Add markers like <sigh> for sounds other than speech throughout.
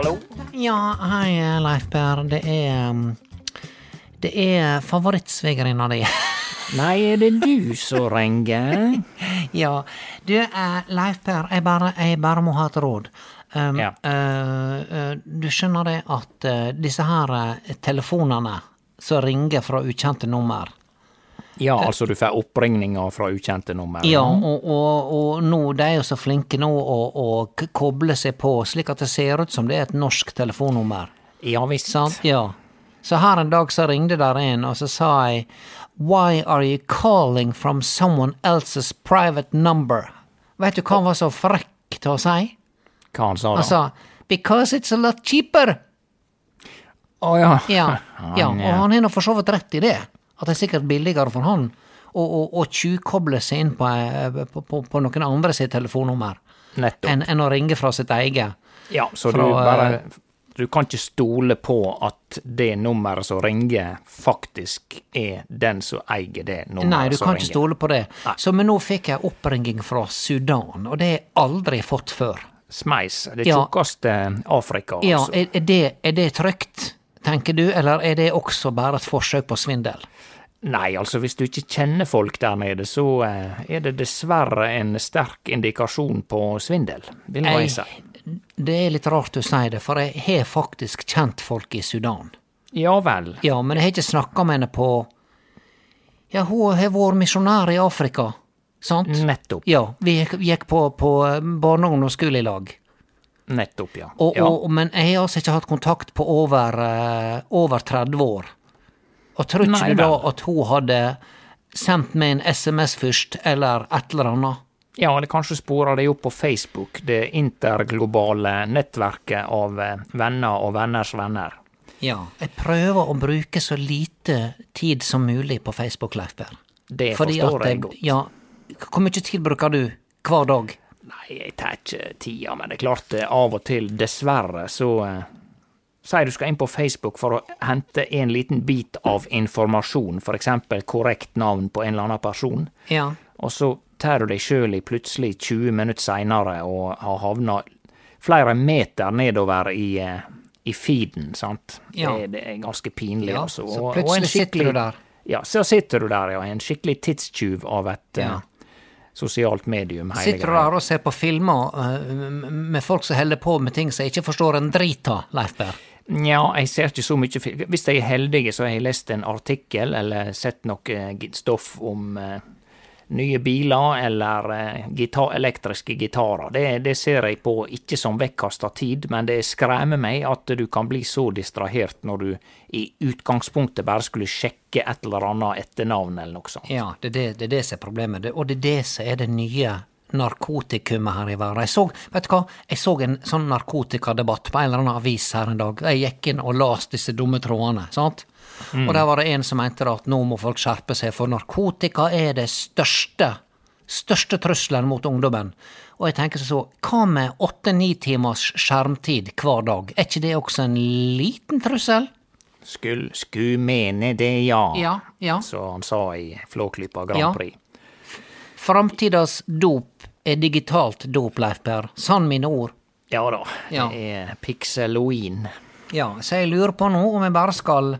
Hallo? Ja, hei Leif Per. Det er Det er favorittsvigerinna di. <laughs> Nei, er det du som ringer? ja. Du, eh, Leif Per, jeg bare, jeg bare må ha et råd. Um, Ja. eh, du skjønner det at uh, disse her telefonene som ringer fra ukjente nummer Ja, altså du får oppringninger fra ukjente nummer? Ja, og, og, og nå, de er jo så flinke nå å, å koble seg på, slik at det ser ut som det er et norsk telefonnummer. Ja visst. Sant? Ja. Så her en dag så ringte der en, og så sa jeg Why are you calling from someone else's private number? Vet du hva han var så frekk til å si? Hva han sa da? Han sa Because it's a lot cheaper. Å ja. Ja, <laughs> ja. Og han har nå for så vidt rett i det. At det er sikkert billigere for han å, tjuvkoble seg inn på, eh, på, på, på noen andre sitt telefonnummer enn en å ringe fra sitt eget. Ja, så fra, du bare eh, Du kan ikke stole på at det nummeret som ringer, faktisk er den som eier det nummeret Nei, du kan ringer. ikke stole på det. Nei. Så men nå fikk jeg oppringing fra Sudan, og det har jeg aldri fått før. Smeis. Det Ja. tjukkeste Afrika, Ja, altså. er, er, det, er det trygt, tenker du, eller er det også bare et forsøk på svindel? Nei, altså hvis du ikke kjenner folk der nede, så eh, er det dessverre en sterk indikasjon på svindel, vil jeg si. Det er litt rart du sier det, for jeg har faktisk kjent folk i Sudan. Ja vel. Ja, men jeg har ikke snakka med henne på Ja, hun har vært misjonær i Afrika, sant? Nettopp. Ja, vi gikk, på, på barne- og ungdomsskole i lag. Nettopp, ja. Og, ja. og, men jeg har altså ikke hatt kontakt på over, eh, over 30 år. Og tror ikke Nei du da at hun hadde sendt meg en SMS først, eller et eller annet? Ja, eller kanskje spora de opp på Facebook, det interglobale nettverket av eh, venner og venners venner. Ja. Jeg prøver å bruke så lite tid som mulig på Facebook, Leif Per. Det Fordi forstår at jeg godt. Ja, hvor mye tid bruker du hver dag? Nei, jeg tar ikke tida, men det er klart av og til, dessverre, så Sier du skal inn på Facebook for å hente en liten bit av informasjon, for eksempel korrekt navn på en eller annen person, Ja. og så tar du deg sjøl i plutselig 20 minutter seinere og har havna flere meter nedover i, eh, i feeden, sant. Ja. Det, det er ganske pinlig, Ja, altså. så Og- så plutselig sitter du der. Ja, så sitter du der, ja. En skikkelig tidstyv av et Ja. eh, sosialt medium. hele Sitter du der og ser på filmer uh, med folk som holder på med ting som jeg ikke forstår en drit av, Leif Per? Nja, jeg ser ikke så mye. Hvis jeg er heldig, så har jeg lest en artikkel eller sett noe eh, stoff om eh, nye biler eller eh, gitar, elektriske gitarer. Det, det ser jeg på ikke som vekkasta tid, men det skremmer meg at du kan bli så distrahert når du i utgangspunktet bare skulle sjekke et eller annet etternavn eller noe sånt. Ja, det er det, det, det som er problemet. Og det er det som er det nye narkotikumet her i verden. Jeg så, vet du hva, jeg så en sånn narkotikadebatt på en eller annen avis her en dag. Jeg gikk inn og las disse dumme trådene, sant? Og der var det en som mente at nå må folk skjerpe seg, for narkotika er det største, største trusselen mot ungdommen. Og jeg tenker så, hva med åtte-ni timers skjermtid hver dag? Er ikke det også en liten trussel? Skulle, sku mene det, ja. Ja, ja. Som han sa i Flåklypa Grand Ja. Framtidas dop er digitalt dop, Leif Per. Sann mine ord. Ja da, Ja. det er pixeloin. Ja, så jeg lurer på nå om jeg bare skal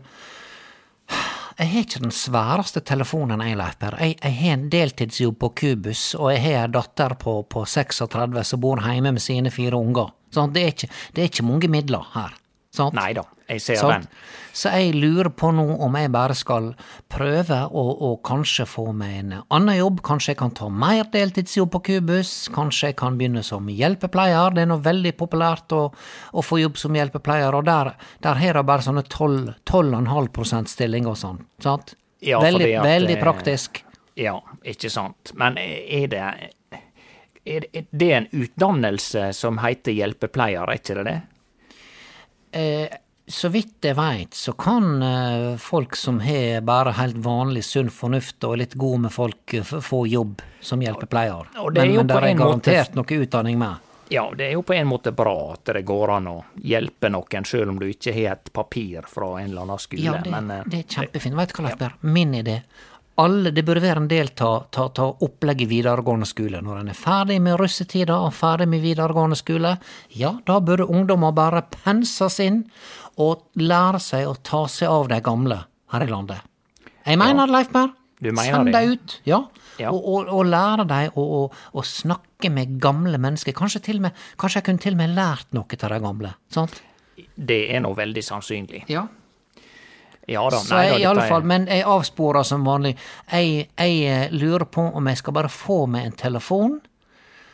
Jeg har ikke den sværeste telefonen, jeg, Leif Per. Jeg, jeg har en deltidsjobb på Kubus, og jeg har ei datter på, på 36 som bor hjemme med sine fire unger. Sånn, det, er ikke, det er ikke mange midler her. Sant? Nei da, jeg ser Sant? den. Så jeg lurer på nå om jeg bare skal prøve å, å kanskje få meg en annen jobb. Kanskje jeg kan ta mer deltidsjobb på Kubus. Kanskje jeg kan begynne som hjelpepleier. Det er nå veldig populært å, å få jobb som hjelpepleier, og der, der har de bare sånne 12 12,5 stilling og sånn. Sant? Ja, veldig, at, veldig eh, praktisk. Ja, ikke sant. Men er det er det- en utdannelse som heter hjelpepleier, er ikke det det? Eh, så vidt jeg veit, så kan eh, folk som har bare helt vanlig sunn fornuft og er litt gode med folk, eh, få jobb som hjelpepleier. Er men men på der er en måte- garantert noe utdanning med. Ja, det er jo på en måte bra at det går an å hjelpe noen, sjøl om du ikke har et papir fra en eller annen skole. Ja, det, men, eh, det er kjempefint. Vet du hva, Leif Berr, Min idé. Alle, det burde være en del av ta, ta opplegg i videregående skole. Når en er ferdig med russetida og ferdig med videregående skole, ja, da burde ungdommer bare penses inn og lære seg å ta seg av de gamle her i landet. Jeg mener det, Leif Berr. Send det? dem ut, ja. Ja. Og, og, og lære dem å, å, å snakke med gamle mennesker. Kanskje, til med, kanskje jeg kunne til og med lært noe til de gamle. Sant? det er nå veldig sannsynlig. Ja. Ja da, Så nei da, jeg, i alle er- fall, men jeg avsporer som vanlig. Jeg, jeg eh, lurer på om jeg skal bare få meg en telefon,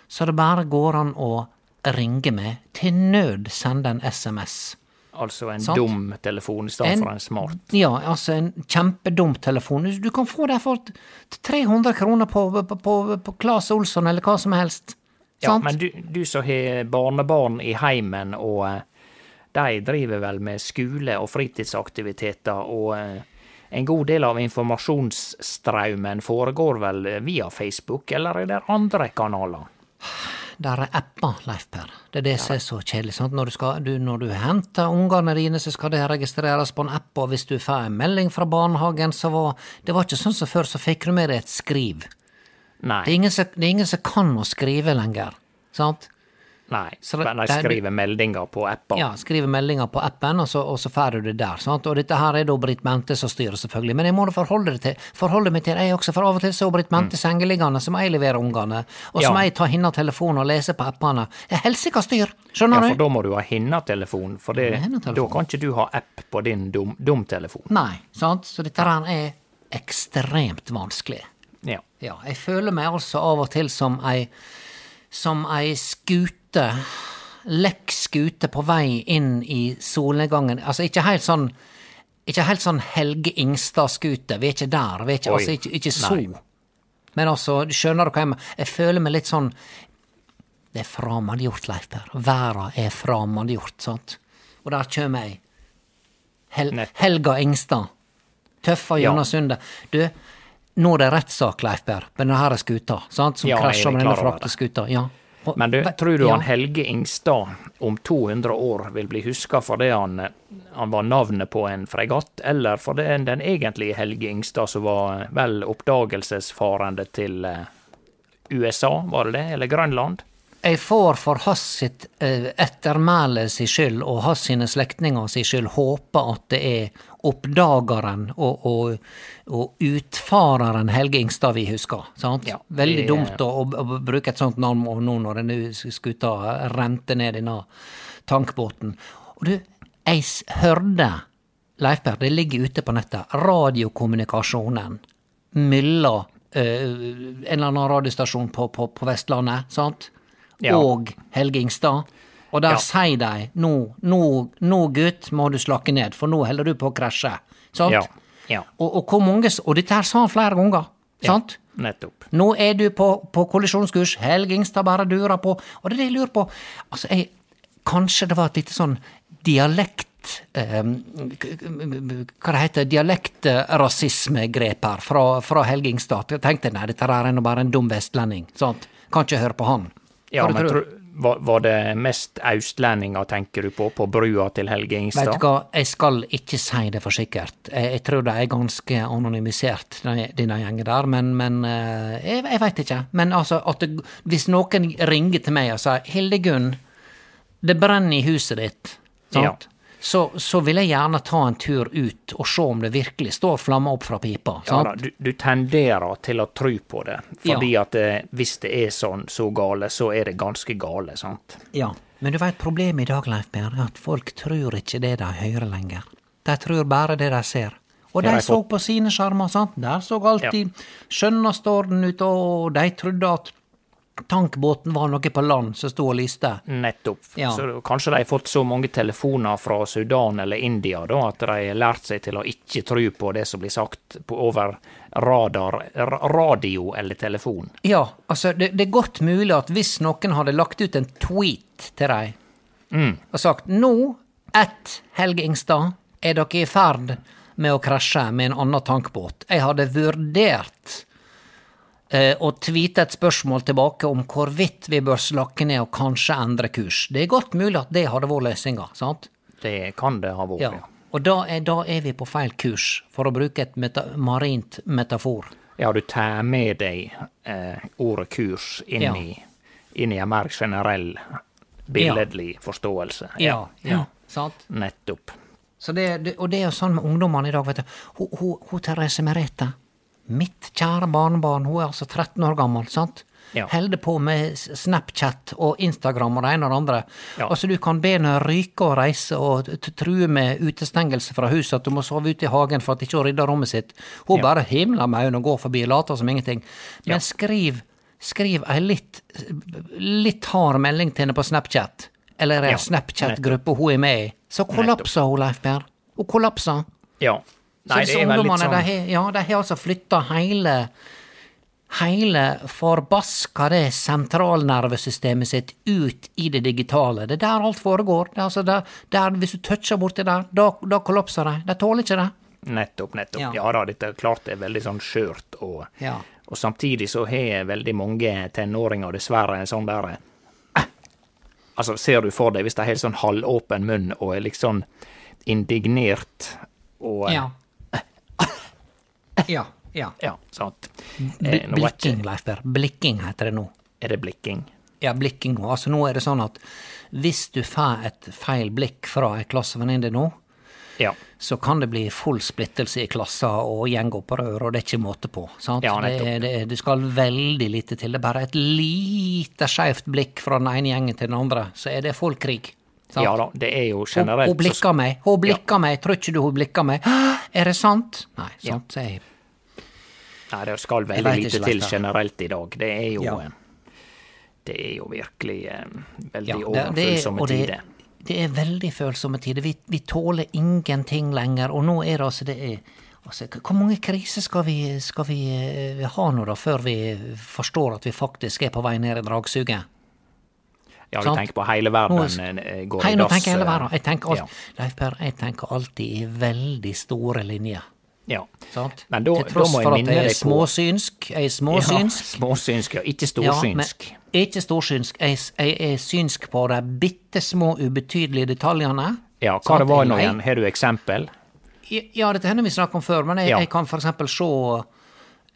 så det bare går an å ringe meg, til nød sende en SMS. Altså en Sant? dum telefon i stedet for en smart. Ja, altså en kjempedum telefon. Du- kan få det for 300 kroner på, på, på, på Claes Olsson eller hva som helst. Ja, Sant? men du, du som har barnebarn i heimen, og eh, de driver vel med skole og fritidsaktiviteter, og eh, en god del av informasjonsstraumen foregår vel via Facebook, eller er det andre kanaler? Der er apper, Leif Per. Det er det som er så kjedelig. Sant? Når, du skal, du, når du henter ungene dine, så skal det registreres på en app, og hvis du får en melding fra barnehagen, så var Det var ikke sånn som før, så fikk du med deg et skriv. Nei. Det er ingen som, det er ingen som kan å skrive lenger. Sant? Nei, Så det- de skriver meldinger på appen. Ja, skriver meldinger på appen, og så, og så får du det der. Sant? Og dette her er da Britt Mente som styrer, selvfølgelig. Men jeg må da forholde, det til, forholde meg til jeg også, for av og til så er Britt Mente sengeliggende, som jeg leverer ungene. Og Mm. Ja. må jeg tar hennes telefon og leser på appene. Det er helsika styr! Skjønner du? Ja, for da må du ha hennes telefon, for det, da kan ikke du ha app på din dum- dumtelefon. Nei, sant? Så dette her er ekstremt vanskelig. Ja. Ja, jeg føler meg altså av og til som ei som ei skute, lekk skute på vei inn i solnedgangen. Altså ikke helt sånn ikke helt sånn Helge Ingstad-skute, vi er ikke der, vi er ikke, Oi, altså ikke, ikke så. nei. Men altså, skjønner du hva jeg mener? Jeg føler meg litt sånn Det er fremmedgjort, Leif Per. Verda er fremmedgjort, sant? Og der kjem jeg. Hel. Helga Ingstad. Tøffa Ja. sundet. Du, nå er det rettssak, Leif Berr, på denne skuta, sant? Som Ja, er krasja med denne det. frakteskuta. Ja. Men du, tror du ja. han Helge Ingstad om 200 år vil bli huska fordi han, han var navnet på en fregatt, eller fordi den, den egentlige Helge Ingstad som var vel oppdagelsesfarende til eh, USA, var det det, eller Grønland? Jeg får for hans sitt eh, ettermæle si skyld og hans sine slektninger si skyld håpe at det er oppdageren og, og, og utfareren Helge Ingstad vi husker. Sant? Ja, Veldig dumt å, å, å bruke et sånt navn nå når denne skuta rente ned denne tankbåten. Og du, jeg hørte, Leif Per, det ligger ute på nettet, radiokommunikasjonen mellom uh, en eller annen radiostasjon på, på, på Vestlandet, sant? Ja. Og Helge Ingstad. Og der Ja. sier de nå, nå, nå gutt må du slakke ned, for nå holder du på å krasje. Sant? Ja. Ja. Og, og mange Og dette her sa han flere ganger, sant? Ja, Nettopp. Nå er du på, på kollisjonskurs, Helgingstad bare durer på. Og det er det jeg lurer på Altså, jeg, Kanskje det var et lite sånn dialekt eh, k- Hva det heter Dialektrasismegrep her fra, fra Helgingstad. Jeg tenkte nei, dette er nå bare en dum vestlending. sant? Kan ikke høre på han. Ja, men tror? Var, var det mest austlendinger, tenker du på, på brua til Helge Ingstad? Vet du hva, jeg skal ikke si det for sikkert. Jeg, jeg tror de er ganske anonymisert, denne, gjengen der, men, men eh, jeg, jeg veit ikke. Men altså, det, hvis noen ringer til meg og sier 'Hildegunn, det brenner i huset ditt', sant? Så, så vil jeg gjerne ta en tur ut og se om det virkelig står flammer opp fra pipa. Ja, da, du, du tenderer til å tro på det, fordi at eh, hvis det er sånn så gale, så er det ganske gale, sant? Ja, men du veit problemet i dag, Leif er at folk tror ikke det de hører lenger. De tror bare det de ser. Og de så på sine skjermer, sant. Der så alltid skjønneste orden ut, og de trodde at tankbåten var noe på land som sto og lyste. Nettopp. Ja. Så kanskje de har fått så mange telefoner fra Sudan eller India da, at de har lært seg til å ikke tro på det som blir sagt på over radar, radio eller telefon. Ja, altså, det, det er godt mulig at hvis noen hadde lagt ut en tweet til dem og sagt nå, ett Helge Ingstad, er dere i ferd med å krasje med en annen tankbåt. Jeg hadde vurdert eh, å tweete et spørsmål tilbake om hvorvidt vi bør slakke ned og kanskje endre kurs. Det er godt mulig at det hadde vært løsninga, sant? Det kan det ha vært, Ja. ja. Og da er, da er vi på feil kurs, for å bruke et meta marint metafor. Ja, du tar med deg eh, ordet kurs inn, Ja. i, inn i en mer generell, billedlig forståelse. Ja, ja. Sant? Nettopp. Så det, det, og det er jo sånn med ungdommene i dag, vet du. Hun, hun, hun Therese Merete, mitt kjære barnebarn, hun er altså 13 år gammel, sant? Ja. Holder på med Snapchat og Instagram og det ene og det andre. Ja. Altså, du kan be henne ryke og reise og true med utestengelse fra huset, at du må sove ute i hagen for at ikke hun rydder rommet sitt. Hun Ja. bare himler med øynene og går forbi og later som ingenting. Men skriv, skriv ei litt, litt hard melding til henne på Snapchat, eller ei Snapchat-gruppe hun er med i, så kollapser hun, Leif Per. Hun kollapser. Ja. Nei, så det disse ungdommene, sånn de ja, de har altså flytta hele Hele forbaska det sentralnervesystemet sitt ut i det digitale. Det er der alt foregår. Det er altså der, der, hvis du toucher borti der, da, da kollapser de. De tåler ikke det. Nettopp, nettopp. Ja. Ja, da, dette klart det er veldig sånn skjørt, og, Ja. og samtidig så har veldig mange tenåringer dessverre en sånn der eh, Altså, ser du for deg hvis de har helt sånn halvåpen munn og er liksom indignert og Ja. <laughs> Ja. ja. Ja, sant. Eh, blikking, Leif Per. Blikking heter det nå. Er det blikking? Ja, blikking nå. Altså, nå er det sånn at hvis du får et feil blikk fra ei klassevenninne nå, Ja. så kan det bli full splittelse i klassa og gjengopprør, og det er ikke måte på. Sant? Ja, det, det, det skal veldig lite til. Det er bare et lite skeivt blikk fra den ene gjengen til den andre, så er det full krig. Sant? ja da, det er jo generelt hun blikker meg, hun blikker meg, tror ikke du hun blikker meg? «Hæ, Er det sant? Nei, Ja. sant, sier jeg. Nei, det skal veldig lite til generelt i dag. Det er jo Ja. Det er jo virkelig eh, veldig Ja, er- overfølsomme tider. Det er veldig følsomme tider. Vi, vi tåler ingenting lenger, og nå er det altså det er, altså, Hvor mange kriser skal vi, skal vi eh, ha nå, da, før vi forstår at vi faktisk er på vei ned i dragsuget? Ja, du sant? tenker på hele verden går i går Hei, i nå tenker jeg hele eh, verden. Jeg tenker, alt, ja. Leif Per, jeg tenker alltid i veldig store linjer. Ja. Sant? Men da- Til tross for at jeg er småsynsk. Jeg er Ja, småsynsk. småsynsk, ja. Ikke Ja, men storsynsk. ikke storsynsk. Jeg, jeg er synsk på de bitte små, ubetydelige detaljene. Ja, hva det var nå igjen? Har du eksempel? Ja, dette hender vi snakket om før, men jeg, Ja. jeg kan for eksempel se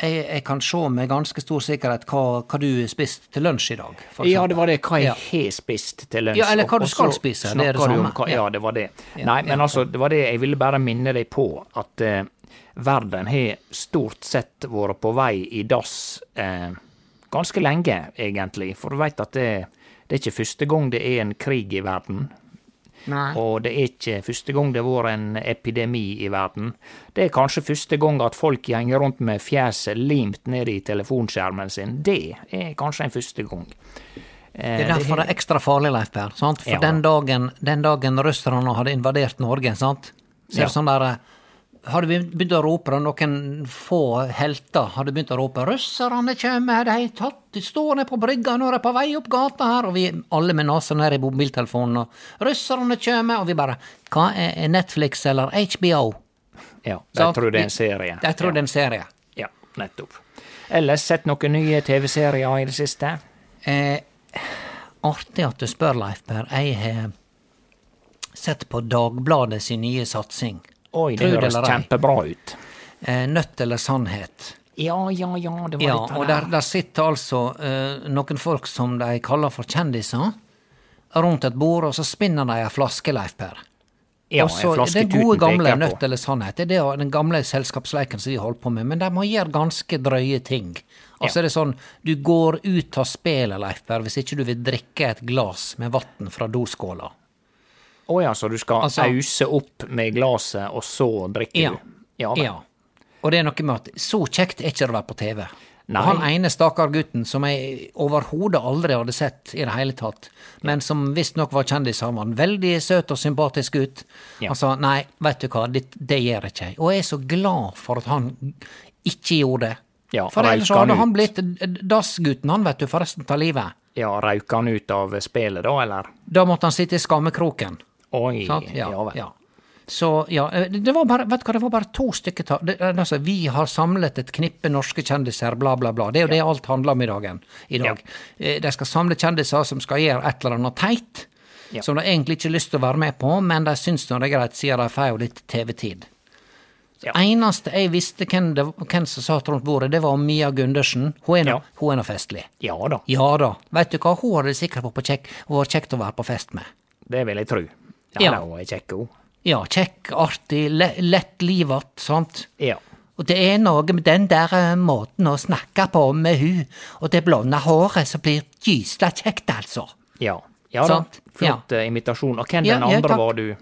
jeg, jeg kan se med ganske stor sikkerhet hva, hva du spist til lunsj i dag. for Ja, det var det hva jeg Ja. har spist til lunsj. Ja, eller hva og- du skal spise, det er det samme. hva- Ja. Det var det. Ja, Nei, men altså, det var det jeg ville bare minne deg på, at eh, verden har stort sett vært på vei i dass eh, ganske lenge, egentlig. For du veit at det, det er ikke første gang det er en krig i verden. Nei. Og det er ikke første gang det har vært en epidemi i verden. Det er kanskje første gang at folk henger rundt med fjeset limt ned i telefonskjermen sin. Det er kanskje en første gang. Eh, Det er derfor det er ekstra farlig, Leif Per. Sant? For Ja. den, dagen, den dagen russerne hadde invadert Norge, sant? så er Ja. sånn der eh, Hadde vi begynt å rope, noen få helter hadde begynt å rope 'Russerne kjem, de, tatt, de står nede på brygga, nå er de på vei opp gata her', og vi alle med nesa ned i mobiltelefonen, og 'Russerne kommer', og vi bare 'Hva er Netflix eller HBO?' Ja, de tror det er en serie. De tror det er en serie. Ja, nettopp. Ellers sett noen nye TV-serier i det siste? Eh, artig at du spør, Leif Per. Jeg har sett på Dagbladet sin nye satsing. Oi, det høres kjempebra ut. Nøtt Nødt eller sannhet. Ja, ja, ja, det var Ja, litt av og der, der sitter altså uh, noen folk som de kaller for kjendiser, rundt et bord, og så spinner de ei flaske, Leif Per. Ja, og så en flaske Den gode gamle nøtt. Nødt eller sannhet, det er den gamle selskapsleiken som vi holder på med, men de må gjøre ganske drøye ting. Altså Ja. er det sånn, du går ut av spelet, Leif Per, hvis ikke du vil drikke et glass med vann fra doskåla. Å ja, så du skal Altså- ause opp med glasset, og så drikker Ja. du? Ja. Ja. Og det er noe med at så kjekt er ikke det å være på TV. Nei. Og han ene stakkar gutten som jeg overhodet aldri hadde sett i det hele tatt, men som visstnok var kjendis, han var en veldig søt og sympatisk gutt. Ja. Han sa nei, vet du hva, det, det gjør ikke jeg. Og jeg er så glad for at han ikke gjorde det. Ja, for ellers så han hadde han blitt dassgutten, han, vet du, for resten av livet. Ja, røyka han ut av spillet da, eller? Da måtte han sitte i skammekroken. Oi, Sant? ja, Ja, ja. Så ja, eh, det var bare, vet du hva, det var bare to stykker ta, det, altså, Vi har samlet et knippe norske kjendiser, bla, bla, bla. Det er jo det alt handler om i, dagen, i dag. Ja. De skal samle kjendiser som skal gjøre et eller annet teit, Ja. som de egentlig ikke har lyst til å være med på, men de syns det er greit, siden de får jo litt TV-tid. Ja. Eneste jeg visste hvem, det, hvem som satt rundt bordet, det var Mia Gundersen. Hun er nå Ja. festlig. Ja da, Ja da. Vet du hva, hun hadde det sikkert vært på kjekk, hun var kjekt å være på fest med. det vil jeg tro. Ja, Ja. hun er kjekk, hun. Ja, kjekk, artig, le lettlivet, sant? Ja. Og det er noe med den der eh, måten å snakke på med hun, og det blonde håret som blir gysla kjekt, altså. Ja. Ja da, Sant? flott ja. imitasjon. Og hvem Ja, den andre ja, var du?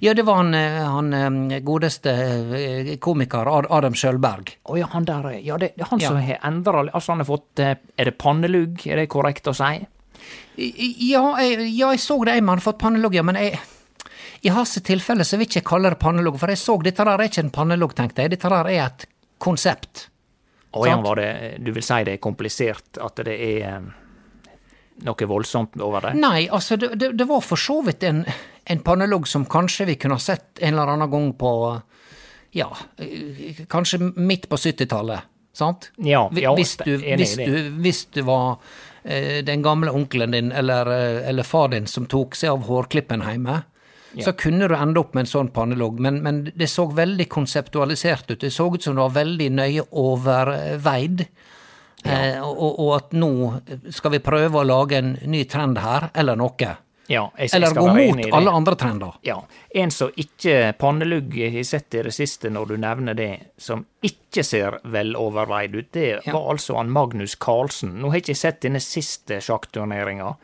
Ja, det var han, eh, han eh, godeste eh, komiker Adam Sjølberg. Å ja, han der, ja, det, det er han som har endra Altså, han har fått eh, Er det pannelugg, er det korrekt å si? Ja, jeg, ja, jeg så det, en mann fått pannelugg, ja, men jeg i hans tilfelle så vil jeg ikke kalle det pannelugg, for jeg så dette der er ikke en pannelugg, tenkte jeg, dette der er et konsept. Og igjen var det Du vil si det er komplisert, at det er eh, noe voldsomt over det? Nei, altså, det, det, det var for så vidt en, en pannelugg som kanskje vi kunne ha sett en eller annen gang på Ja, kanskje midt på 70-tallet, sant? Ja, ja, hvis, du, hvis, du, hvis du var eh, den gamle onkelen din eller, eh, eller far din som tok seg av hårklippen hjemme, så kunne du ende opp med en sånn pannelogg. men, men det så veldig konseptualisert ut. Det så ut som det var veldig nøye overveid. Eh, og, og at nå skal vi prøve å lage en ny trend her, eller noe. Ja, jeg, jeg Eller gå mot alle andre trender. Ja. En som ikke pannelugg har sett i det siste, når du nevner det, som ikke ser veloverveid ut, det Ja. var altså han Magnus Carlsen. Nå har jeg ikke sett denne siste sjakkturneringa,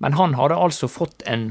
men han hadde altså fått en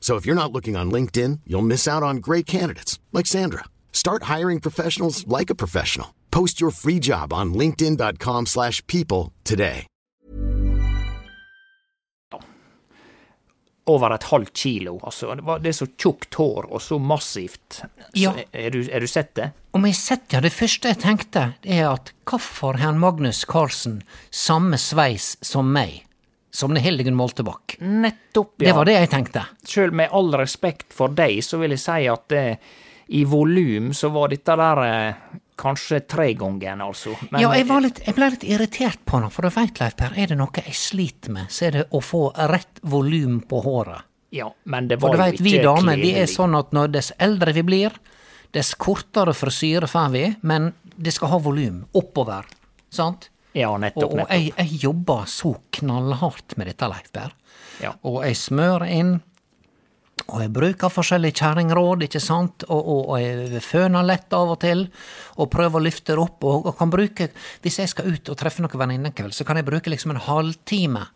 So if you're not looking on LinkedIn, you'll miss out on great candidates like Sandra. Start hiring professionals like a professional. Post your free job on linkedin.com/people today. over et halvt kilo. Altså, det, var, det er så tjukt hår og så massivt. Ja. Så, er, du, er du sett det? Om jeg sett, ja, Det første jeg tenkte, det er at hvorfor har Magnus Carlsen samme sveis som meg? Som det hellige Moltebakk. Nettopp, ja. Det var det jeg tenkte. Sjøl med all respekt for deg, så vil jeg si at eh, i volum så var dette der eh, kanskje tregangen, altså. Men, ja, jeg, var litt, jeg ble litt irritert på det, for du veit, Leif Per, er det noe jeg sliter med, så er det å få rett volum på håret. Ja, men det For var du jo veit, ikke vi damer, vi er sånn at når dess eldre vi blir, dess kortere frisyre får vi, men det skal ha volum oppover, sant? Ja, nettopp. Og, og jeg, jeg jobber så knallhardt med dette, Leif Berr. Ja. Og jeg smører inn, og jeg bruker forskjellige kjerringråd, ikke sant, og, og, og jeg føner lett av og til, og prøver å løfte det opp, og, og kan bruke Hvis jeg skal ut og treffe noen venninner en kveld, så kan jeg bruke liksom en halvtime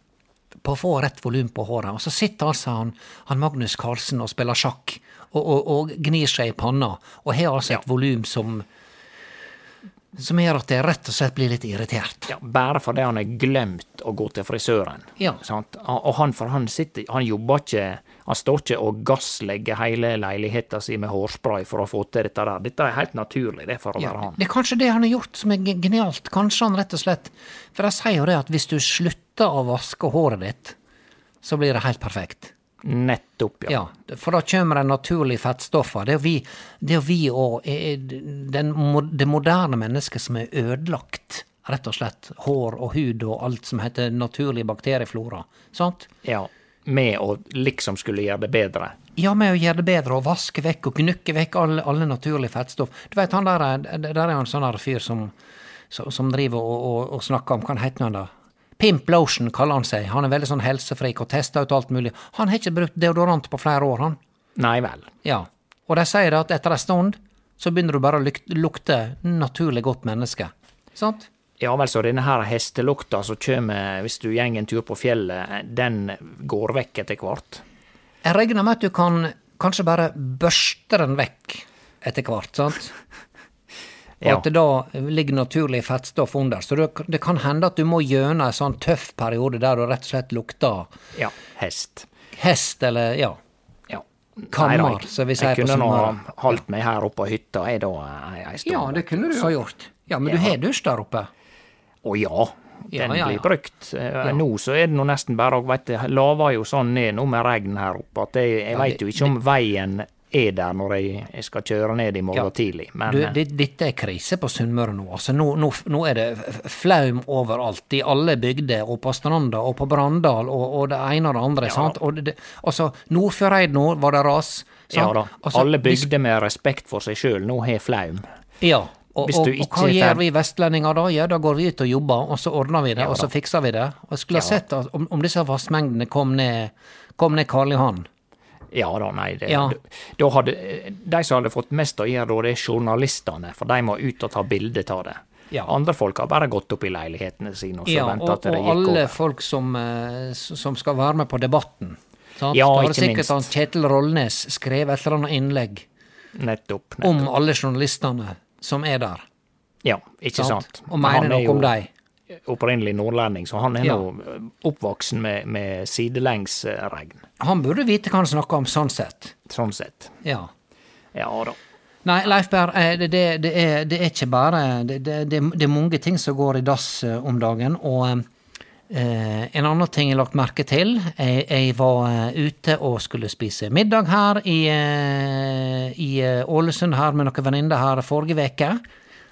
på å få rett volum på håret. Og så sitter altså han, han Magnus Carlsen og spiller sjakk, og, gnir seg i panna, og har altså et volum som som gjør at jeg rett og slett blir litt irritert. Ja, bare fordi han har glemt å gå til frisøren. Ja. Sant? Og han, for han sitter Han jobber ikke Han står ikke og gasslegger hele leiligheta si med hårspray for å få til dette der. Dette er helt naturlig, det, for å Ja, være han. det er kanskje det han har gjort som er genialt. Kanskje han rett og slett For de sier jo det at hvis du slutter å vaske håret ditt, så blir det helt perfekt. Nettopp, ja. Ja, for da kommer de naturlige fettstoffer. Det er vi, det er vi og eh, den, det moderne mennesket som er ødelagt, rett og slett. Hår og hud og alt som heter naturlig bakterieflora. Sant? ja. Med å liksom skulle gjøre det bedre. Ja, med å gjøre det bedre, og vaske vekk og gnukke vekk alle, alle naturlige fettstoff. Du vet, han der, er- der er jo en sånn fyr som, som, som driver og, og, og snakker om Hva heter han da? Pimp Lotion kaller han seg. Han er veldig sånn helsefrik og tester ut alt mulig. Han har ikke brukt deodorant på flere år, han. Nei vel. Ja. Og de sier at etter ei stund så begynner du bare å lukte naturlig godt menneske. Sant? Ja vel, så denne her hestelukta som kommer hvis du går en tur på fjellet, den går vekk etter hvert? Jeg regner med at du kan kanskje bare børste den vekk etter hvert, sant? Og Ja. at det da ligger naturlig fettstoff under. Så det, det kan hende at du må gjennom en sånn tøff periode der du rett og slett lukter Ja, hest. hest, eller ja, Ja. Kammer, Nei som vi sier på kunne nå holdt meg her oppe på hytta, ei, ei stund. Ja, det kunne du ha gjort. Ja, men du har dusj der oppe. Å ja, den blir brukt. Eh, Nå så er det nå nesten bare å Veit du, laver jo sånn ned nå med regn her oppe at jeg, jeg veit jo ikke om veien er der når jeg, skal kjøre ned i morgen Ja. tidlig. Men Du, eh, det, dette er krise på Sunnmøre nå. Altså, nå, nå, nå er det flaum overalt, i alle bygder, og på Stranda, og på Brandal, og, og det ene og det andre. sant? Og det, altså, Nordfjordeid nå var det ras. ja da, Altså, alle bygder med respekt for seg sjøl nå har flaum. Ja. Og, og, og hva gjør vi vestlendinger da? Ja, da går vi ut og jobber, og så ordner vi det, Ja og så fikser vi det. Og jeg skulle ha Ja. sett at om, om disse vassmengdene kom ned, kom ned Karl Johan. Ja da, nei, det, Ja. da hadde, De som hadde fått mest å gjøre da, det er journalistene, for de må ut og ta bilde av det. Ja. Andre folk har bare gått opp i leilighetene sine og så Ja, venta til det og alle folk som, eh, som skal være med på debatten. Sant? Ja, da har ikke sikkert minst. han Kjetil Rollnes skrevet et eller annet innlegg Nettopp. nettopp. om alle journalistene som er der. Ja, ikke sant. Og mener er noe om dem. Opprinnelig nordlending, så han er Ja. nå oppvoksen med, med sidelengsregn, Han burde vite hva han snakker om, sånn sett. sånn sett. Ja. Ja da. Nei, Leif Berr, eh, det, det, det, er, det er ikke bare det, det, det, det er mange ting som går i dass eh, om dagen. Og eh, en annen ting jeg har lagt merke til Jeg, jeg var eh, ute og skulle spise middag her i, i Ålesund her med noen venninner her forrige uke.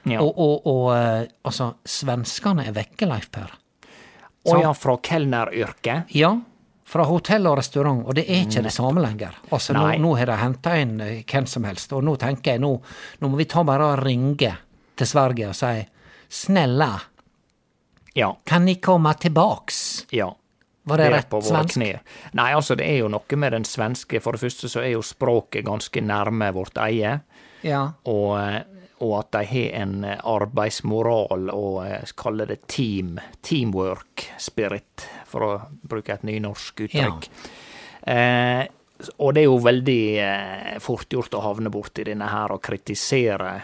Ja. Og, og, og eh, altså, svenskene er vekke, Leif Per. Å ja, fra kelneryrket? Ja, fra hotell og restaurant, og det er ikke det samme lenger. Altså, Nei. nå har de henta inn eh, hvem som helst, og nå tenker jeg nå, nå må vi ta bare og ringe til Sverige og si snälla, Ja. kan ni komme tilbaks? Ja. Var det det rett svensk? kne. Nei, altså det er jo noe med den svenske. For det første så er jo språket ganske nærme vårt eie. Ja. Og, eh, og at de har en eh, arbeidsmoral og eh, kaller det team, teamwork spirit, for å bruke et nynorsk uttrykk. Eh, og det er jo veldig eh, fort gjort å havne borti denne her og kritisere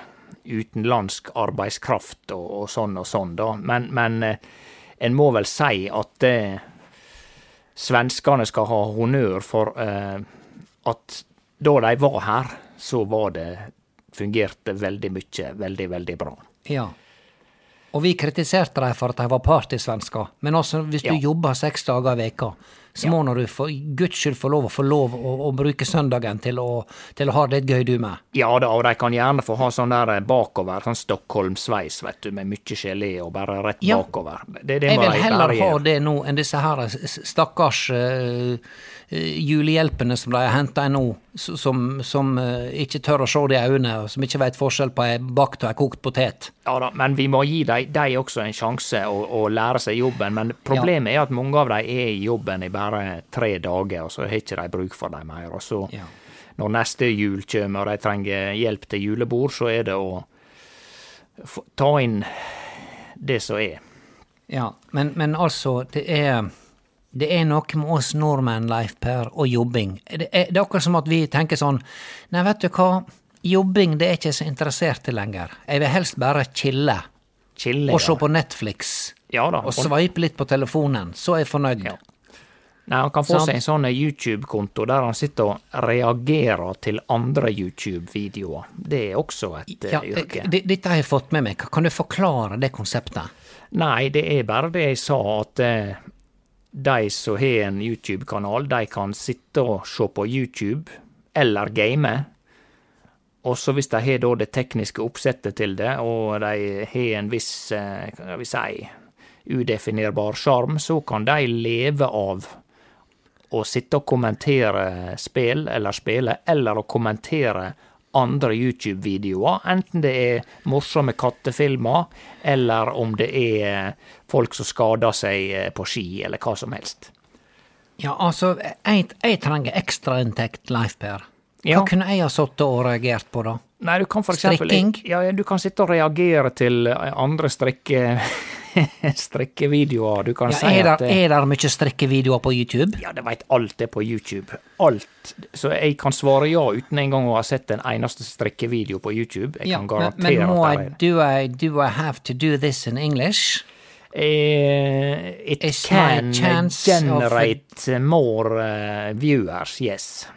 utenlandsk arbeidskraft og, og sånn og sånn, da. Men, men eh, en må vel si at eh, svenskene skal ha honnør for eh, at da de var her, så var det fungerte veldig mye veldig, veldig bra. Ja. Og vi kritiserte dem for at de var partysvensker, men også hvis du Ja. jobber seks dager i veka, så må nå du for guds skyld få lov å få lov å, å bruke søndagen til å, til å ha det gøy du med. Ja da, og de kan gjerne få ha sånn der bakover, sånn Stockholm-sveis, vet du, med mye gelé og bare rett Ja. bakover. Det, det Jeg vil heller ha det nå enn disse her stakkars eh, eh, julehjelpene som de har henta nå, som, som eh, ikke tør å se det i øynene, og som ikke vet forskjell på ei bakt og ei kokt potet. Ja da, men vi må gi dem de også en sjanse å, å lære seg jobben. Men problemet er at mange av dem er i jobben i bare tre dager, og så har ikke de bruk for dem mer. Og så, Ja. når neste jul kommer og de trenger hjelp til julebord, så er det å ta inn det som er. Ja, men, men altså, det er det er noe med oss nordmenn, Leif Per, og jobbing. Det er, det er akkurat som at vi tenker sånn Nei, vet du hva, jobbing det er ikke så interessert i lenger. Jeg vil helst bare chille. Chille, Og se på Netflix. Ja da. Og sveipe litt på telefonen. Så er jeg fornøyd. Ja. Nei, Han kan få seg en sånn YouTube-konto der han sitter og reagerer til andre YouTube-videoer. Det er også et Ja, eh, yrke. Dette har jeg fått med meg. Kan du forklare det konseptet? Nei, det er bare det jeg sa, at eh, de som har en YouTube-kanal, de kan sitte og se på YouTube, eller game. Og så hvis de har det tekniske oppsettet til det, og de har en viss, eh, hva vi si, udefinerbar sjarm, så kan de leve av å sitte og kommentere spill eller spille, eller å kommentere andre YouTube-videoer, enten det er morsomme kattefilmer, eller om det er folk som skader seg eh, på ski, eller hva som helst. Ja, altså, jeg, jeg trenger ekstrainntekt, Leif Per. Hva Ja. kunne jeg ha sittet og reagert på, da? Nei, du kan for eksempel Strikking? Ja, du kan sitte og reagere til eh, andre strikke, <laughs> strikkevideoer. Du kan Ja, si at det eh, er det mye strikkevideoer på YouTube? Ja, det veit alt er på YouTube. Alt. Så jeg kan svare ja uten engang å ha sett en eneste strikkevideo på YouTube. Jeg Ja, kan men, garantere men må at det er do I, do I have to do this in English? Eh, it Is can generate a... more uh, viewers, yes.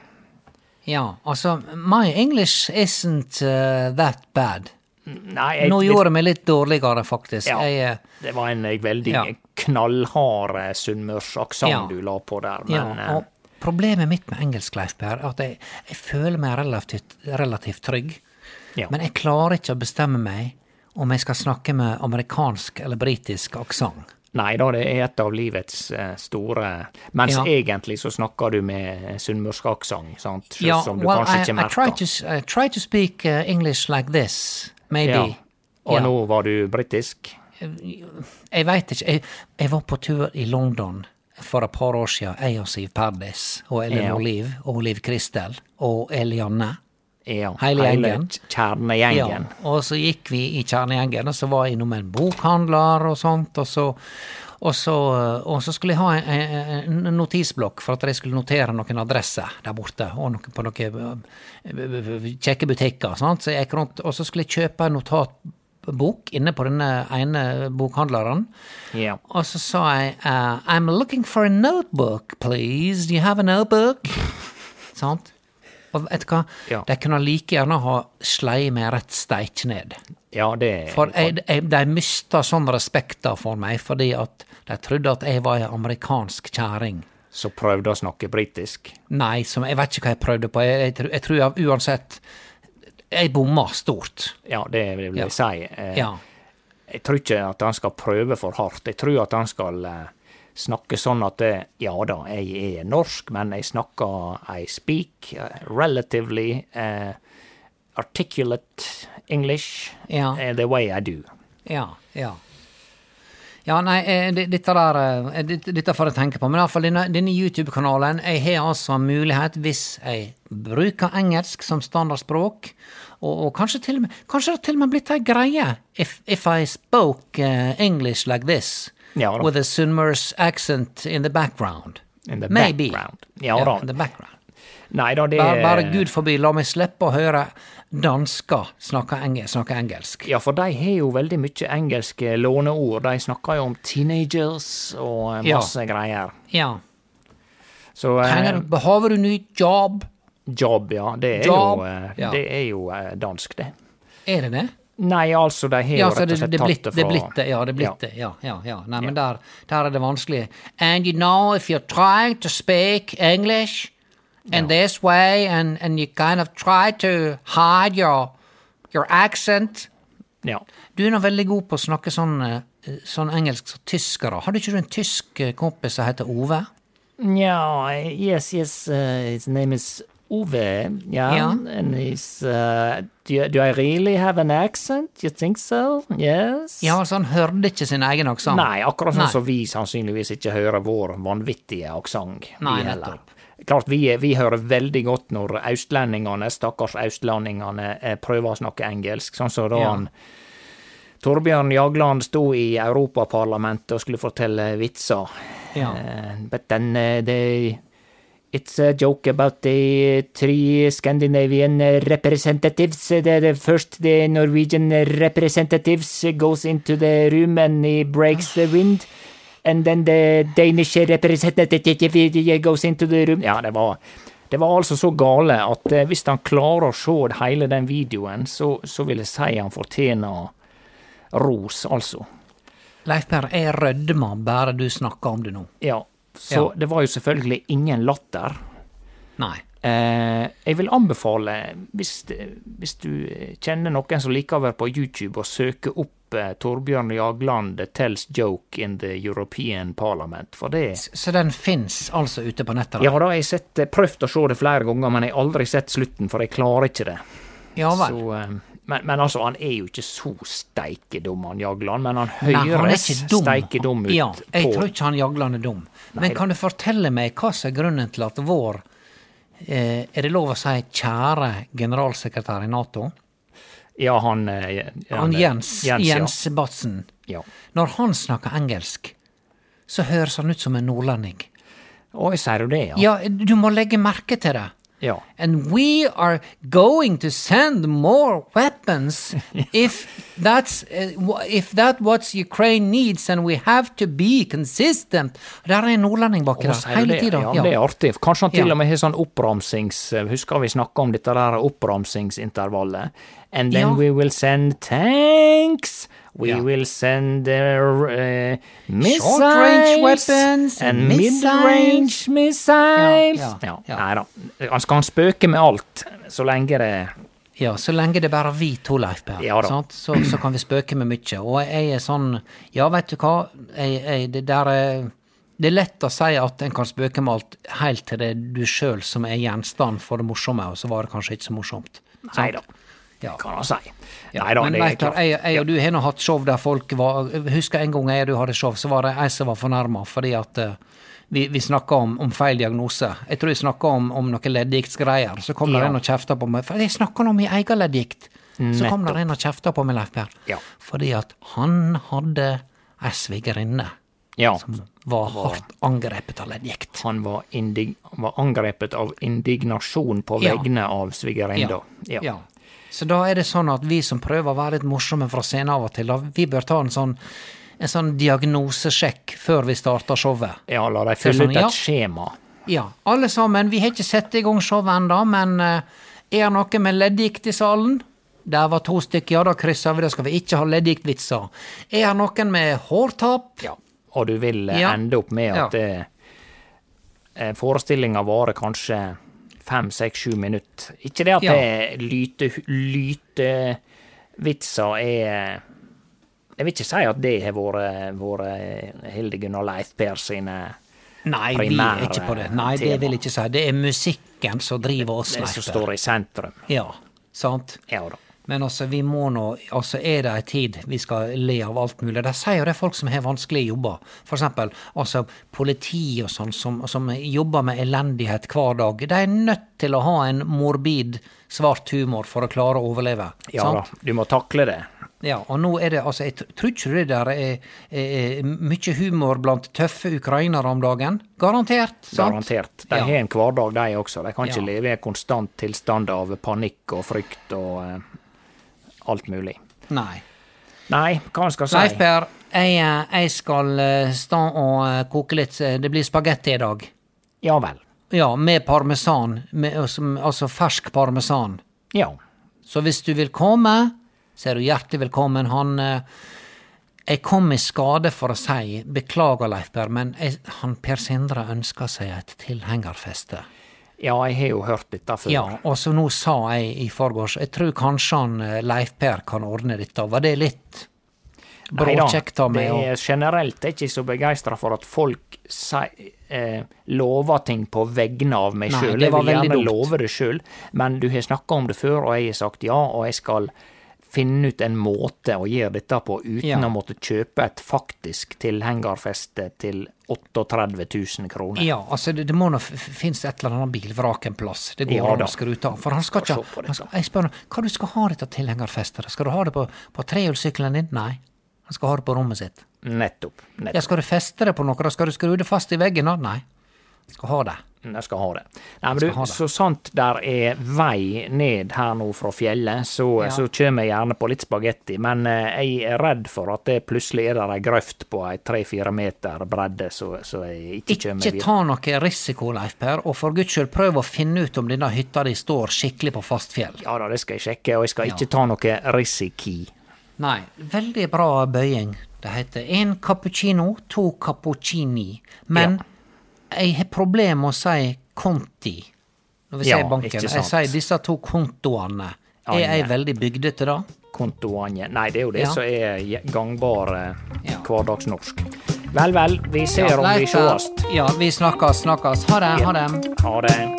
Ja, altså, my English isn't uh, that bad. Nei, jeg, Nå gjorde det meg litt dårligere, faktisk. Ja. Jeg, Det var en veldig Ja. knallhard sunnmørsaksent Ja. du la på der, men ja, og problemet mitt med engelsk, Leif Per, er at jeg, jeg føler meg relativt, relativt trygg. Men jeg klarer ikke å bestemme meg om jeg skal snakke med amerikansk eller britisk aksent. Nei da, det er et av livets eh, store Mens Ja. egentlig så snakker du med sunnmørskaksent, sant? Selv Ja, som du well, kanskje I, ikke I, try merker. to, I try to speak uh, English like this, maybe. Ja. Og Ja. nå var du britisk? Jeg veit ikke. Jeg, jeg var på tur i London for et par år siden, jeg og Siv Perdis, og Ellen Ja. Oliv, og Liv Kristel, og Elianne. Ja. Hele gjengen. kjernegjengen. Ja, og så gikk vi i kjernegjengen, og så var jeg innom en bokhandler og sånt, og så, og så, og så skulle jeg ha en, en notisblokk for at jeg skulle notere noen adresser der borte, og noen, på noen eh, kjekke butikker, sant? så jeg gikk rundt, og så skulle jeg kjøpe en notatbok inne på denne ene bokhandleren, Ja. og så sa jeg uh, I'm looking for a notebook, please. Do you have a notebook? <laughs> Sant? Og vet du hva? Ja. De kunne like gjerne ha slei meg rett steik ned. ja, det For jeg, jeg, de mista sånn respekta for meg, fordi at de trodde at jeg var ei amerikansk kjerring. Så prøvde å snakke britisk. Nei, som, jeg vet ikke hva jeg prøvde på. Jeg, jeg, tror- jeg tror jeg, uansett Jeg bomma stort. Ja, det vil jeg Ja. si. Eh, Ja. Jeg tror ikke at han skal prøve for hardt. Jeg tror at han skal eh, snakke sånn at ja da, jeg er norsk, men jeg snakker I speak eh, relatively uh, articulate English Ja. eh, the way I do. Ja, ja. Ja, nei, dette der det- Dette får jeg tenke på. Men iallfall denne, denne YouTube-kanalen Jeg har altså mulighet, hvis jeg bruker engelsk som standardspråk, og, og kanskje til og med Kanskje det til og med blitt ei greie if, if I spoke uh, English like this, Ja with a Sunnmørs accent in the background. In the Maybe. background. Ja da. in the background. Nei da, det Bare, bare gud forbi, la meg slippe å høre dansker snakke, enge, snakke engelsk. Ja, for de har jo veldig mye engelske låneord. De snakker jo om teenagers og masse Ja. greier. Ja. Så eh, Trenger behøver du ny jobb? Job, ja, det er Job, jo, eh, ja. det er jo eh, dansk, det. Er det det? Nei, altså, de har jo Ja, rett og slett det, tatt blitt, fra... det fra blitt det, ja, det blitt Ja. det, ja, ja, ja. Nei, men der, der er det vanskelig. And you know, if you're trying to speak English in this way, and, and you kind of try to hide your, your accent Ja. Du er nå veldig god på å snakke sånn, eh, sånn engelsk som tyskere. Har du ikke du en tysk kompis som heter Ove? Yeah, yes, yes. Uh, his name is Uwe. Yeah, Yeah. and he's. Uh, do, you- do I really have an accent? You think so? Yes. Ja, altså han hørte ikke sin egen aksent. Nei, akkurat sånn som vi sannsynligvis ikke hører vår vanvittige aksent. Nei, nettopp. Klart, vi, vi hører veldig godt når østlendingene, stakkars østlendingene, eh, prøver å snakke engelsk. Sånn som da Ja. han Torbjørn Jagland sto i Europaparlamentet og skulle fortelle vitser. Ja. Uh, but then uh, the, it's a joke about the three Scandinavian representatives. The, the first, the Norwegian representatives goes into the room and he breaks the wind. And then the Danish representative goes into the room. Ja, det var, det var altså så gale at eh, hvis han klarer å se hele den videoen, så, så vil jeg si han fortjener ros, altså. Leif Per, jeg rødmer bare du snakker om det nå. Ja, så Ja. det var jo selvfølgelig ingen latter. Nei. Eh, jeg vil anbefale, hvis, hvis du kjenner noen som liker å være på YouTube å søke opp eh, Torbjørn Jagland tells joke in the European Parliament, for det Så den fins altså ute på nettet? da? Ja, da har jeg sett, eh, prøvd å se det flere ganger, men jeg har aldri sett slutten, for jeg klarer ikke det. Ja vel. Så, eh, men, men altså, han er jo ikke så steikedum, han Jagland, men han Nei, høres ikke dum. ut Ja, jeg på tror ikke han Jagland er dum. Men kan du fortelle meg hva som er grunnen til at vår eh, Er det lov å si kjære generalsekretær i Nato? Ja, han, eh, Han Jens, Jens, Jens Batsen. Ja. Når han snakker engelsk, så høres han ut som en nordlending. Å, sier du det, ja? Ja, du må legge merke til det. Ja. And we are going to send more weapons <laughs> if that's uh, if that what Ukraine needs, and we have to be consistent. Der er en nordlending baki der hele det? Ja, Ja, det er artig. Kanskje han til Ja. og med har sånn oppramsings... Husker vi snakka om dette der oppramsingsintervallet? And then Ja. we will send tanks. We Ja. will send uh, missiles. Short-range weapons And mid-range missiles. Ja, ja, ja. Nei da. Han skal han spøke med alt, så lenge det Ja, så lenge det er bare vi to, Leif Per, Ja Så, så kan vi spøke med mye. Og jeg er sånn Ja, vet du hva, jeg, jeg, det der er det er lett å si at en kan spøke med alt, helt til det er du sjøl som er gjenstand for det morsomme, og så var det kanskje ikke så morsomt. Nei da, Ja. kan han si. Ja, Nei da, men det er klart. jeg, jeg og du har nå hatt show der folk var Husker en gang jeg og du hadde show, så var det ei som var fornærma fordi at uh, vi, vi snakka om, om feil diagnose. Jeg tror vi snakka om, om noen leddgiktgreier. Så kom Ja. det en og kjefta på meg. For jeg snakka om min egen leddgikt. Så kom det en og kjefta på meg, Leif Per. Ja. Fordi at han hadde ei svigerinne Ja. som var hardt angrepet av leddgikt. Han var, indig var angrepet av indignasjon på vegne av svigerinna. Ja. ja. Så da er det sånn at vi som prøver å være litt morsomme fra scenen av og til, da, vi bør ta en sånn, en sånn diagnosesjekk før vi starter showet. Ja, la dem fylle ut ja. et skjema. Ja, alle sammen. Vi har ikke satt i gang showet ennå, men eh, er det noe med leddgikt i salen? Der var to stykker, ja, da krysser vi, da skal vi ikke ha leddgiktvitser. Er det noen med hårtap? Ja. Og du vil eh, Ja. ende opp med at Ja. eh, forestillinga varer kanskje fem, seks, sju minutter. Ikke det at Ja. det lyte, er Jeg vil ikke si at det har vært, vært Hildegunn og Leif Per sine Nei, vi primære er ikke på det. Nei, det vil jeg ikke si. Det er musikken som driver oss, Det som står i sentrum. Ja, sant? Ja da. Men altså, vi må nå Altså, er det ei tid vi skal le av alt mulig? De sier jo det er folk som har vanskelige jobber. For eksempel altså politi og sånn, som, som jobber med elendighet hver dag. De er nødt til å ha en morbid, svart humor for å klare å overleve. Ja da. Du må takle det. Ja, og nå er det altså, Jeg tror ikke det der er, er, er mye humor blant tøffe ukrainere om dagen. Garantert. sant? Garantert. De Ja. har en hverdag, de også. De kan ikke Ja. leve i en konstant tilstand av panikk og frykt og eh, alt mulig. Nei. Nei, hva skal skal si? Leif Per, jeg, eh, jeg skal eh, stå og eh, koke litt Det blir spagetti i dag. Ja vel. Ja, med parmesan. Med, altså, fersk parmesan. Ja. Så hvis du vil komme, så er du hjertelig velkommen. Han Jeg kom i skade for å si beklager, Leif Per, men jeg, han Per Sindre ønsker seg et tilhengerfeste. Ja, jeg har jo hørt dette før. Ja, og så nå sa jeg i forgårs Jeg tror kanskje han eh, Leif Per kan ordne dette. Var det litt bråkjekt av meg? det å- er generelt er ikke så begeistra for at folk si, eh, lover ting på vegne av meg Nei, sjøl. Jeg vil gjerne dumt. love det sjøl, men du har snakka om det før, og jeg har sagt ja, og jeg skal finne ut en måte å gjøre dette på uten Ja. å måtte kjøpe et faktisk tilhengerfeste til 38 000 kroner. Ja, altså det, det må nå finnes et eller annet bilvrak en plass. Det går Ja an å skru av. For han skal ikke han skal, Jeg spør hva du skal ha dette tilhengerfestet? Skal du ha det på, på trehjulssykkelen din? Nei. Han skal ha det på rommet sitt. Nettopp. Ja, nettopp. skal du feste det på noe? da? Skal du skru det fast i veggen? Nei. Skal ha det. Jeg skal ha det. Nei, men du, det. så sant der er vei ned her nå fra fjellet, så, Ja. så kommer jeg gjerne på litt spagetti. Men eh, jeg er redd for at det plutselig er der ei grøft på ei tre-fire meter bredde, så, så jeg ikke kommer Ikke ta noe risiko, Leif Per, og for guds skyld prøv å finne ut om denne hytta di står skikkelig på fast fjell. Ja da, det skal jeg sjekke, og jeg skal Ja. ikke ta noe risiki. Nei, veldig bra bøying. Det heter en cappuccino, to cappuccini. Men jeg har problemer med å si konti når vi Ja, sier banken. ikke Jeg sier disse to kontoene. Er jeg veldig bygdete da? Kontoene Nei, det er jo det Ja. som er gangbar eh, Ja. hverdagsnorsk. Vel, vel, vi ser Ja, om vi sees. Ja, vi snakkes, snakkes. Ha det, ha det. Ha det.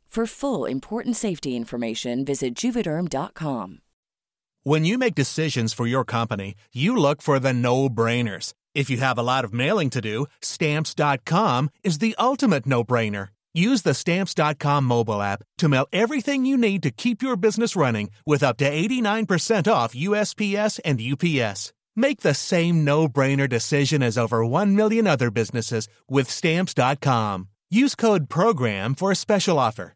For full important safety information, visit juvederm.com. When you make decisions for your company, you look for the no brainers. If you have a lot of mailing to do, stamps.com is the ultimate no brainer. Use the stamps.com mobile app to mail everything you need to keep your business running with up to 89% off USPS and UPS. Make the same no brainer decision as over 1 million other businesses with stamps.com. Use code PROGRAM for a special offer.